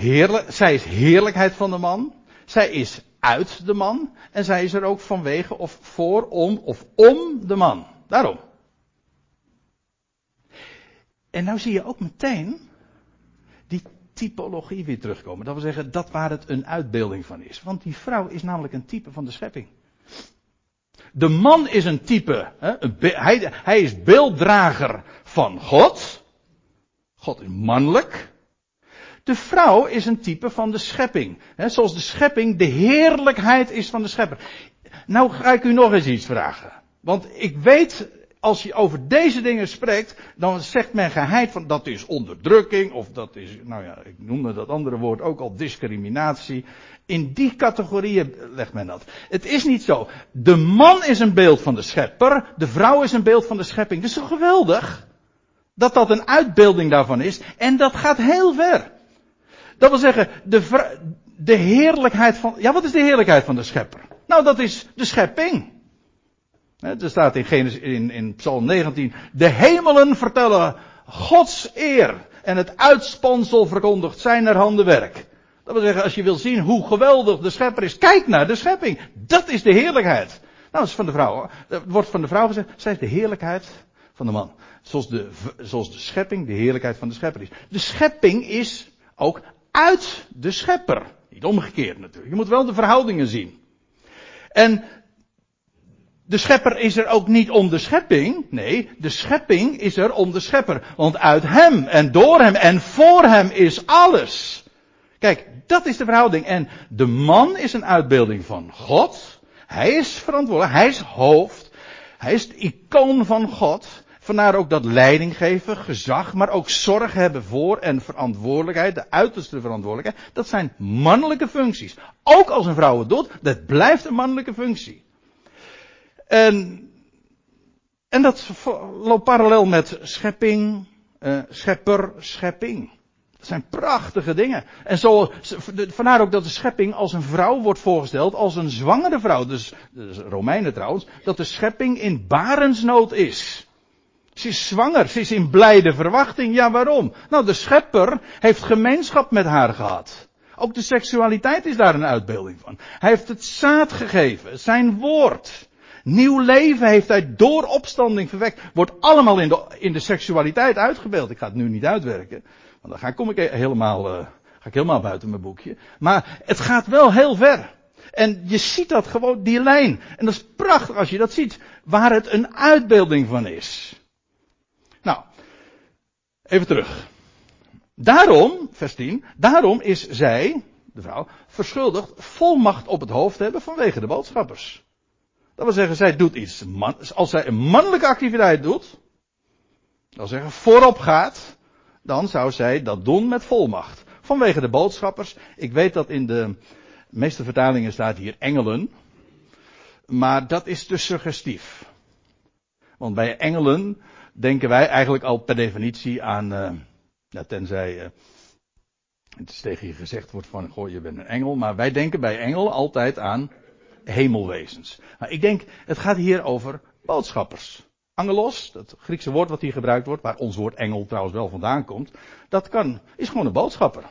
[SPEAKER 1] zij is heerlijkheid van de man. Zij is uit de man. En zij is er ook vanwege of voor, om of om de man. Daarom. En nou zie je ook meteen die typologie weer terugkomen. Dat wil zeggen dat waar het een uitbeelding van is. Want die vrouw is namelijk een type van de schepping. De man is een type. Hè, hij, hij is beelddrager van God. God is mannelijk. De vrouw is een type van de schepping. Hè, zoals de schepping de heerlijkheid is van de schepper. Nou ga ik u nog eens iets vragen. Want ik weet als je over deze dingen spreekt, dan zegt men geheid van dat is onderdrukking, of dat is, nou ja, ik noemde dat andere woord ook al discriminatie. In die categorieën legt men dat. Het is niet zo. De man is een beeld van de schepper, de vrouw is een beeld van de schepping. Dat is geweldig? Dat dat een uitbeelding daarvan is, en dat gaat heel ver. Dat wil zeggen, de, de heerlijkheid van, ja wat is de heerlijkheid van de schepper? Nou dat is de schepping. Er staat in, Genesis, in, in Psalm 19, de hemelen vertellen Gods eer en het uitspansel verkondigt zijn er handen werk. Dat wil zeggen, als je wil zien hoe geweldig de schepper is, kijk naar de schepping. Dat is de heerlijkheid. Nou, dat is van de vrouw. Het wordt van de vrouw gezegd, zij is de heerlijkheid van de man. Zoals de, zoals de schepping de heerlijkheid van de schepper is. De schepping is ook uit de schepper. Niet omgekeerd natuurlijk. Je moet wel de verhoudingen zien. En de schepper is er ook niet om de schepping. Nee, de schepping is er om de schepper. Want uit hem en door hem en voor hem is alles. Kijk, dat is de verhouding. En de man is een uitbeelding van God. Hij is verantwoordelijk. Hij is hoofd. Hij is het icoon van God. Vandaar ook dat leiding geven, gezag, maar ook zorg hebben voor en verantwoordelijkheid, de uiterste verantwoordelijkheid. Dat zijn mannelijke functies. Ook als een vrouw het doet, dat blijft een mannelijke functie. En, en dat loopt parallel met schepping, uh, schepper, schepping. Dat zijn prachtige dingen. En zo, vandaar ook dat de schepping als een vrouw wordt voorgesteld, als een zwangere vrouw, dus, dus Romeinen trouwens, dat de schepping in barensnood is. Ze is zwanger, ze is in blijde verwachting. Ja, waarom? Nou, de schepper heeft gemeenschap met haar gehad. Ook de seksualiteit is daar een uitbeelding van. Hij heeft het zaad gegeven, zijn woord. Nieuw leven heeft hij door opstanding verwekt. Wordt allemaal in de, in de seksualiteit uitgebeeld. Ik ga het nu niet uitwerken. Want dan ga, kom ik helemaal, uh, ga ik helemaal buiten mijn boekje. Maar het gaat wel heel ver. En je ziet dat gewoon, die lijn. En dat is prachtig als je dat ziet. Waar het een uitbeelding van is. Nou, even terug. Daarom, vers 10, daarom is zij, de vrouw, verschuldigd volmacht op het hoofd hebben vanwege de boodschappers. Dat wil zeggen, zij doet iets. Als zij een mannelijke activiteit doet, dat wil zeggen voorop gaat, dan zou zij dat doen met volmacht. Vanwege de boodschappers. Ik weet dat in de meeste vertalingen staat hier engelen. Maar dat is te suggestief. Want bij engelen denken wij eigenlijk al per definitie aan, ja, tenzij uh, het is tegen je gezegd wordt van, goh, je bent een engel. Maar wij denken bij engel altijd aan hemelwezens. Maar ik denk, het gaat hier over boodschappers. Angelos, dat Griekse woord wat hier gebruikt wordt, waar ons woord engel trouwens wel vandaan komt, dat kan, is gewoon een boodschapper.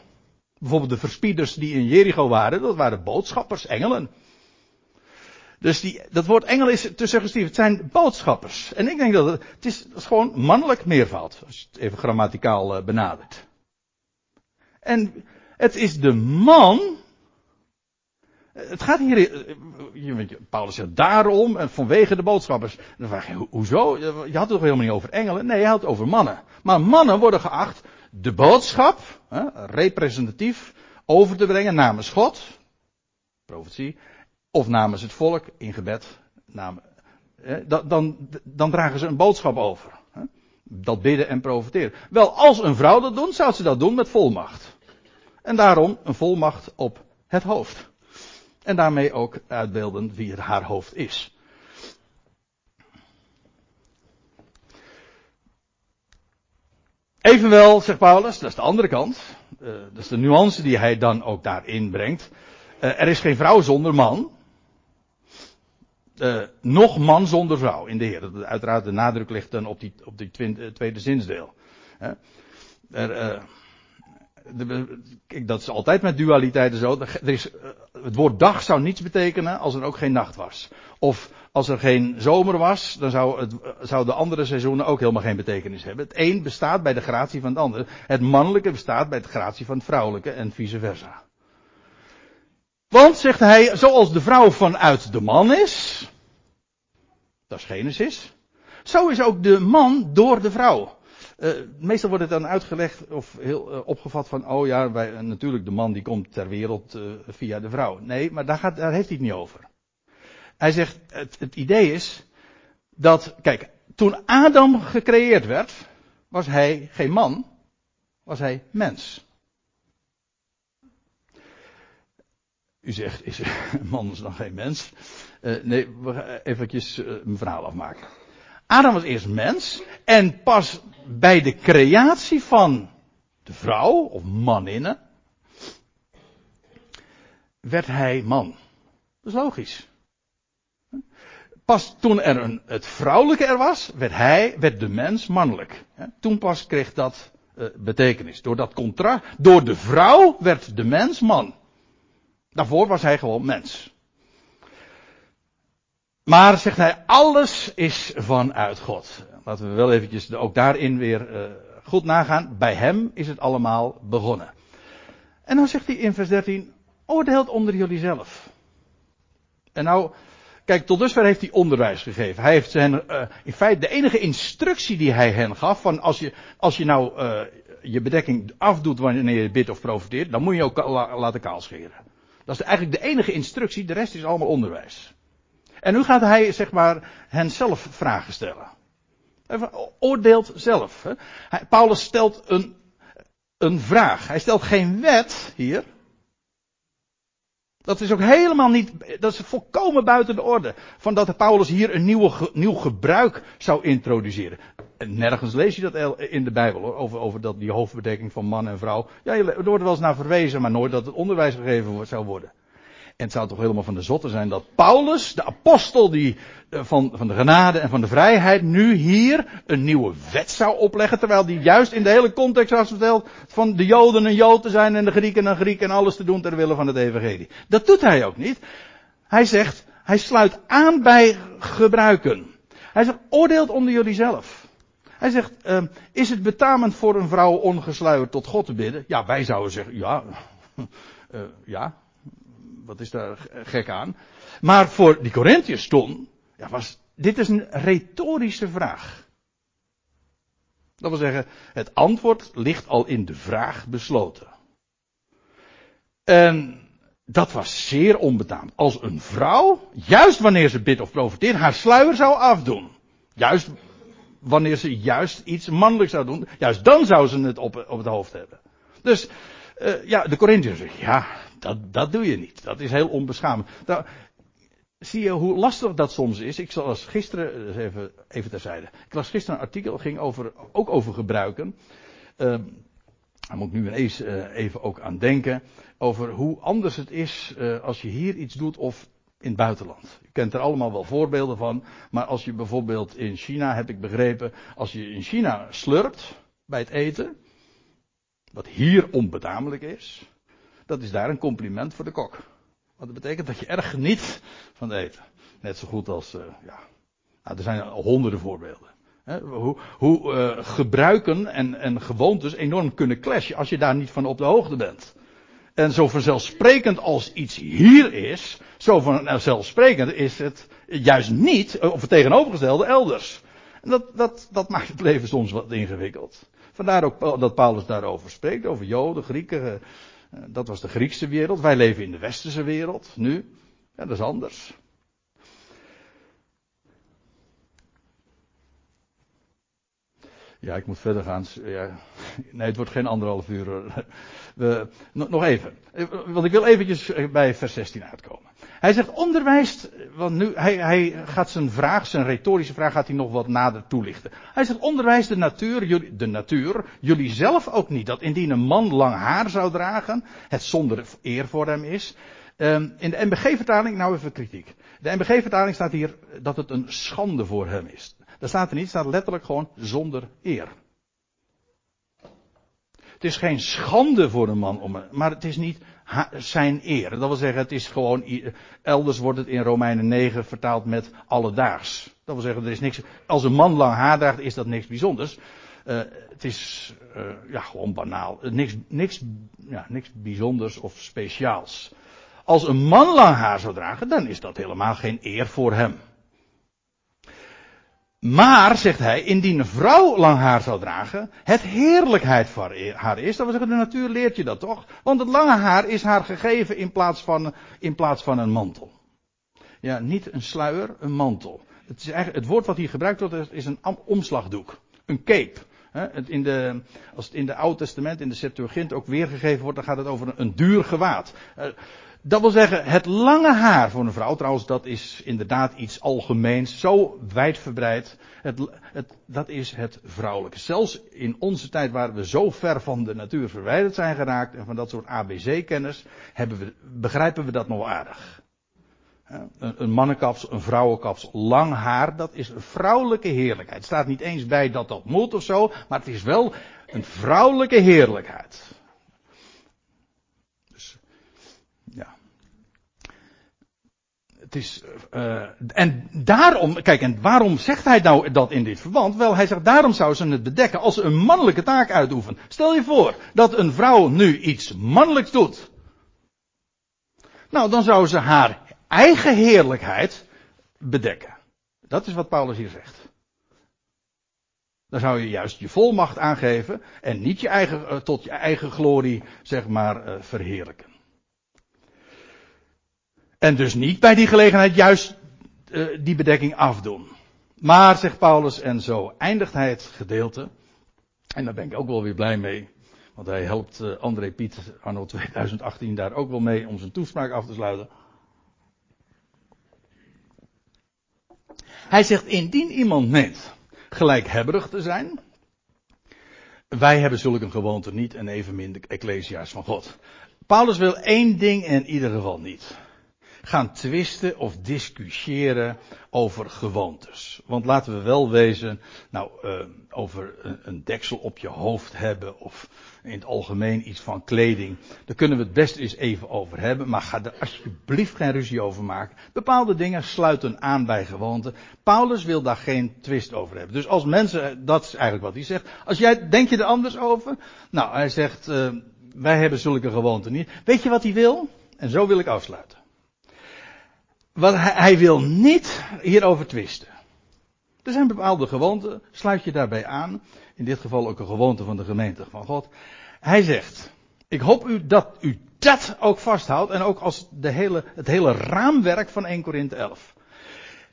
[SPEAKER 1] Bijvoorbeeld de verspieders die in Jericho waren, dat waren boodschappers, engelen. Dus die, dat woord engel is te suggestief. Het zijn boodschappers. En ik denk dat het, het is, is gewoon mannelijk meervoud. Als je het even grammaticaal uh, benadert. En het is de man het gaat hier, eh, Paulus zegt daarom en vanwege de boodschappers. Dan vraag je, hoezo? Je had het toch helemaal niet over engelen? Nee, je had het over mannen. Maar mannen worden geacht de boodschap, hè, representatief, over te brengen namens God, profetie, of namens het volk in gebed. Dan, dan, dan dragen ze een boodschap over. Hè. Dat bidden en profiteren. Wel, als een vrouw dat doet, zou ze dat doen met volmacht. En daarom een volmacht op het hoofd. En daarmee ook uitbeelden wie haar hoofd is. Evenwel, zegt Paulus, dat is de andere kant. Uh, dat is de nuance die hij dan ook daarin brengt. Uh, er is geen vrouw zonder man. Uh, nog man zonder vrouw in de Heer. Uiteraard de nadruk ligt dan op die, op die tweede zinsdeel. Er, dat is altijd met dualiteiten zo. Er is, het woord dag zou niets betekenen als er ook geen nacht was. Of als er geen zomer was, dan zou, het, zou de andere seizoenen ook helemaal geen betekenis hebben. Het een bestaat bij de gratie van het andere. Het mannelijke bestaat bij de gratie van het vrouwelijke en vice versa. Want, zegt hij, zoals de vrouw vanuit de man is, dat is Genesis, zo is ook de man door de vrouw. Uh, meestal wordt het dan uitgelegd of heel uh, opgevat van, oh ja, wij, uh, natuurlijk de man die komt ter wereld via de vrouw. Nee, maar daar, gaat, daar heeft hij het niet over. Hij zegt, het, het idee is dat, kijk, toen Adam gecreëerd werd, was hij geen man, was hij mens. U zegt, is een man is nog geen mens? Nee, we eventjes mijn verhaal afmaken. Adam was eerst mens en pas bij de creatie van de vrouw of maninne werd hij man. Dat is logisch. Pas toen er een, het vrouwelijke er was, werd hij, werd de mens mannelijk. Toen pas kreeg dat uh, betekenis. Door dat contrast, door de vrouw werd de mens man. Daarvoor was hij gewoon mens. Maar zegt hij, alles is vanuit God. Laten we wel eventjes ook daarin weer uh, goed nagaan. Bij hem is het allemaal begonnen. En dan zegt hij in vers 13, oordeelt onder jullie zelf. En nou, kijk, tot dusver heeft hij onderwijs gegeven. Hij heeft hen, uh, in feite de enige instructie die hij hen gaf, van als je, als je nou uh, je bedekking afdoet wanneer je bidt of profiteert, dan moet je ook la, laten kaalscheren. Dat is eigenlijk de enige instructie, de rest is allemaal onderwijs. En nu gaat hij, zeg maar, hen zelf vragen stellen. Oordeelt zelf. Hè. Paulus stelt een, een vraag. Hij stelt geen wet hier. Dat is ook helemaal niet, dat is volkomen buiten de orde. Van dat Paulus hier een nieuwe, nieuw gebruik zou introduceren. En nergens lees je dat in de Bijbel hoor, over, over dat, die hoofdbedekking van man en vrouw. Ja, er wordt wel eens naar verwezen, maar nooit dat het onderwijs gegeven zou worden. En het zou toch helemaal van de zotte zijn dat Paulus, de apostel die, eh, van, van de genade en van de vrijheid, nu hier een nieuwe wet zou opleggen. Terwijl die juist in de hele context had verteld van de Joden een Jood te zijn en de Grieken een Griek en alles te doen ter wille van het evangelie. Dat doet hij ook niet. Hij zegt, hij sluit aan bij gebruiken. Hij zegt, oordeelt onder jullie zelf. Hij zegt, uh, is het betamend voor een vrouw ongesluierd tot God te bidden? Ja, wij zouden zeggen, ja, uh, ja, wat is daar gek aan? Maar voor die Corinthiërs stond, ja, was, dit is een retorische vraag. Dat wil zeggen, het antwoord ligt al in de vraag besloten. En dat was zeer onbetaamd. Als een vrouw, juist wanneer ze bidt of profiteert, haar sluier zou afdoen. Juist wanneer ze juist iets mannelijks zou doen, juist dan zou ze het op, op het hoofd hebben. Dus, uh, ja, de Corinthiërs zeggen, ja, dat, dat doe je niet. Dat is heel onbeschaamd. Nou, zie je hoe lastig dat soms is? Ik las gisteren, dus even, even terzijde. Ik las gisteren een artikel, ging over, ook over gebruiken. Uh, daar moet ik nu ineens uh, even ook aan denken. Over hoe anders het is uh, als je hier iets doet of in het buitenland. Je kent er allemaal wel voorbeelden van. Maar als je bijvoorbeeld in China, heb ik begrepen, als je in China slurpt bij het eten. Wat hier onbetamelijk is dat is daar een compliment voor de kok. Want dat betekent dat je erg geniet van eten. Net zo goed als, uh, ja, nou, er zijn honderden voorbeelden. Hoe, hoe uh, gebruiken en, en gewoontes enorm kunnen clashen als je daar niet van op de hoogte bent. En zo vanzelfsprekend als iets hier is, zo vanzelfsprekend is het juist niet, of het tegenovergestelde, elders. En dat, dat, dat maakt het leven soms wat ingewikkeld. Vandaar ook dat Paulus daarover spreekt, over Joden, Grieken, eh, dat was de Griekse wereld. Wij leven in de westerse wereld nu. Ja, dat is anders. Ja, ik moet verder gaan. Ja, nee, het wordt geen anderhalf uur. We, nog even. Want ik wil eventjes bij vers 16 uitkomen. Hij zegt onderwijst, want nu, hij, hij gaat zijn vraag, zijn retorische vraag gaat hij nog wat nader toelichten. Hij zegt onderwijs de natuur, jullie, de natuur, jullie zelf ook niet, dat indien een man lang haar zou dragen, het zonder eer voor hem is. Um, in de MBG-vertaling, nou even kritiek. De MBG-vertaling staat hier dat het een schande voor hem is. Daar staat er niet, staat letterlijk gewoon zonder eer. Het is geen schande voor een man, om, maar het is niet zijn eer. Dat wil zeggen, het is gewoon, elders wordt het in Romeinen 9 vertaald met alledaags. Dat wil zeggen, er is niks, als een man lang haar draagt, is dat niks bijzonders. Uh, het is, uh, ja, gewoon banaal. Niks, niks, ja, niks bijzonders of speciaals. Als een man lang haar zou dragen, dan is dat helemaal geen eer voor hem. Maar, zegt hij, indien een vrouw lang haar zou dragen, het heerlijkheid voor haar is. Dat wil zeggen, de natuur leert je dat toch? Want het lange haar is haar gegeven in plaats van, in plaats van een mantel. Ja, niet een sluier, een mantel. Het, is eigenlijk, het woord wat hier gebruikt wordt is een omslagdoek. Een cape. In de, als het in de Oude Testament, in de Septuagint ook weergegeven wordt, dan gaat het over een, een duur gewaad. Dat wil zeggen, het lange haar voor een vrouw, trouwens, dat is inderdaad iets algemeens, zo wijdverbreid. Het, het, dat is het vrouwelijke. Zelfs in onze tijd, waar we zo ver van de natuur verwijderd zijn geraakt en van dat soort ABC-kennis, begrijpen we dat nog aardig. Een, een mannenkaps, een vrouwenkaps, lang haar, dat is een vrouwelijke heerlijkheid. Het staat niet eens bij dat dat moet of zo, maar het is wel een vrouwelijke heerlijkheid. Is, uh, en daarom, kijk, en waarom zegt hij nou dat in dit verband? Wel, hij zegt daarom zou ze het bedekken als ze een mannelijke taak uitoefent. Stel je voor dat een vrouw nu iets mannelijks doet. Nou, dan zou ze haar eigen heerlijkheid bedekken. Dat is wat Paulus hier zegt. Dan zou je juist je volmacht aangeven en niet je eigen, uh, tot je eigen glorie, zeg maar, verheerlijken. En dus niet bij die gelegenheid juist uh, die bedekking afdoen. Maar, zegt Paulus, en zo eindigt hij het gedeelte. En daar ben ik ook wel weer blij mee. Want hij helpt uh, André Piet anno 2018 daar ook wel mee om zijn toespraak af te sluiten. Hij zegt, indien iemand meent gelijkhebberig te zijn. Wij hebben zulke een gewoonte niet en evenmin de Ecclesia's van God. Paulus wil één ding in ieder geval niet gaan twisten of discussiëren over gewoontes. Want laten we wel wezen, nou, uh, over een, deksel op je hoofd hebben of in het algemeen iets van kleding. Daar kunnen we het best eens even over hebben, maar ga er alsjeblieft geen ruzie over maken. Bepaalde dingen sluiten aan bij gewoonten. Paulus wil daar geen twist over hebben. Dus als mensen, dat is eigenlijk wat hij zegt. Als jij, denk je er anders over? Nou, hij zegt, uh, wij hebben zulke gewoonten niet. Weet je wat hij wil? En zo wil ik afsluiten. Wat hij, hij wil niet hierover twisten. Er zijn bepaalde gewoonten, sluit je daarbij aan. In dit geval ook een gewoonte van de gemeente van God. Hij zegt, ik hoop u dat u dat ook vasthoudt. En ook als de hele, het hele raamwerk van 1 Korinthe 11.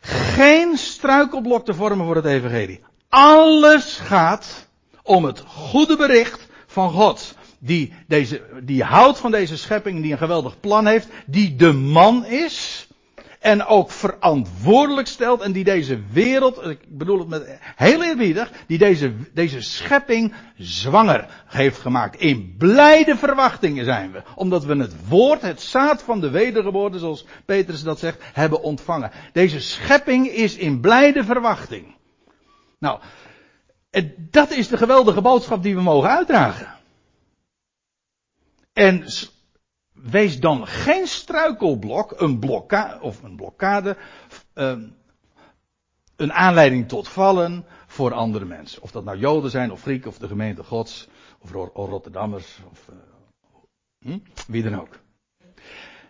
[SPEAKER 1] Geen struikelblok te vormen voor het evangelie. Alles gaat om het goede bericht van God. Die, deze, die houdt van deze schepping, die een geweldig plan heeft. Die de man is en ook verantwoordelijk stelt en die deze wereld, ik bedoel het met heel eerbiedig, die deze, deze schepping zwanger heeft gemaakt. In blijde verwachtingen zijn we, omdat we het woord, het zaad van de wedergeboorte, zoals Petrus dat zegt, hebben ontvangen. Deze schepping is in blijde verwachting. Nou, dat is de geweldige boodschap die we mogen uitdragen. En wees dan geen struikelblok, een blokkade, of een blokkade, um, een aanleiding tot vallen voor andere mensen. Of dat nou Joden zijn, of Grieken, of de gemeente Gods, of Rotterdammers, of uh, hm? wie dan ook.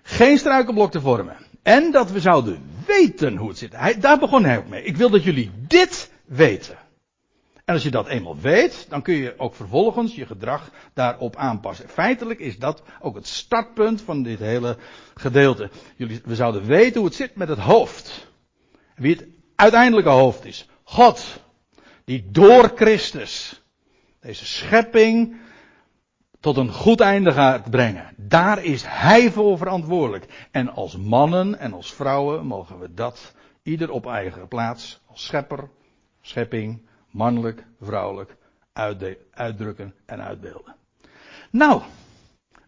[SPEAKER 1] Geen struikelblok te vormen. En dat we zouden weten hoe het zit. Hij, daar begon hij ook mee. Ik wil dat jullie dit weten. En als je dat eenmaal weet, dan kun je ook vervolgens je gedrag daarop aanpassen. Feitelijk is dat ook het startpunt van dit hele gedeelte. Jullie, we zouden weten hoe het zit met het hoofd. Wie het uiteindelijke hoofd is. God. die door Christus deze schepping tot een goed einde gaat brengen. Daar is Hij voor verantwoordelijk. En als mannen en als vrouwen mogen we dat ieder op eigen plaats, als schepper, schepping, mannelijk, vrouwelijk, uitdrukken en uitbeelden. Nou,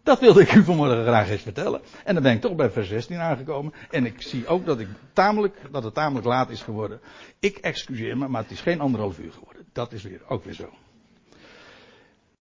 [SPEAKER 1] dat wilde ik u vanmorgen graag eens vertellen. En dan ben ik toch bij vers 16 aangekomen. En ik zie ook dat, ik tamelijk, dat het tamelijk laat is geworden. Ik excuseer me, maar het is geen anderhalf uur geworden. Dat is weer, ook weer zo.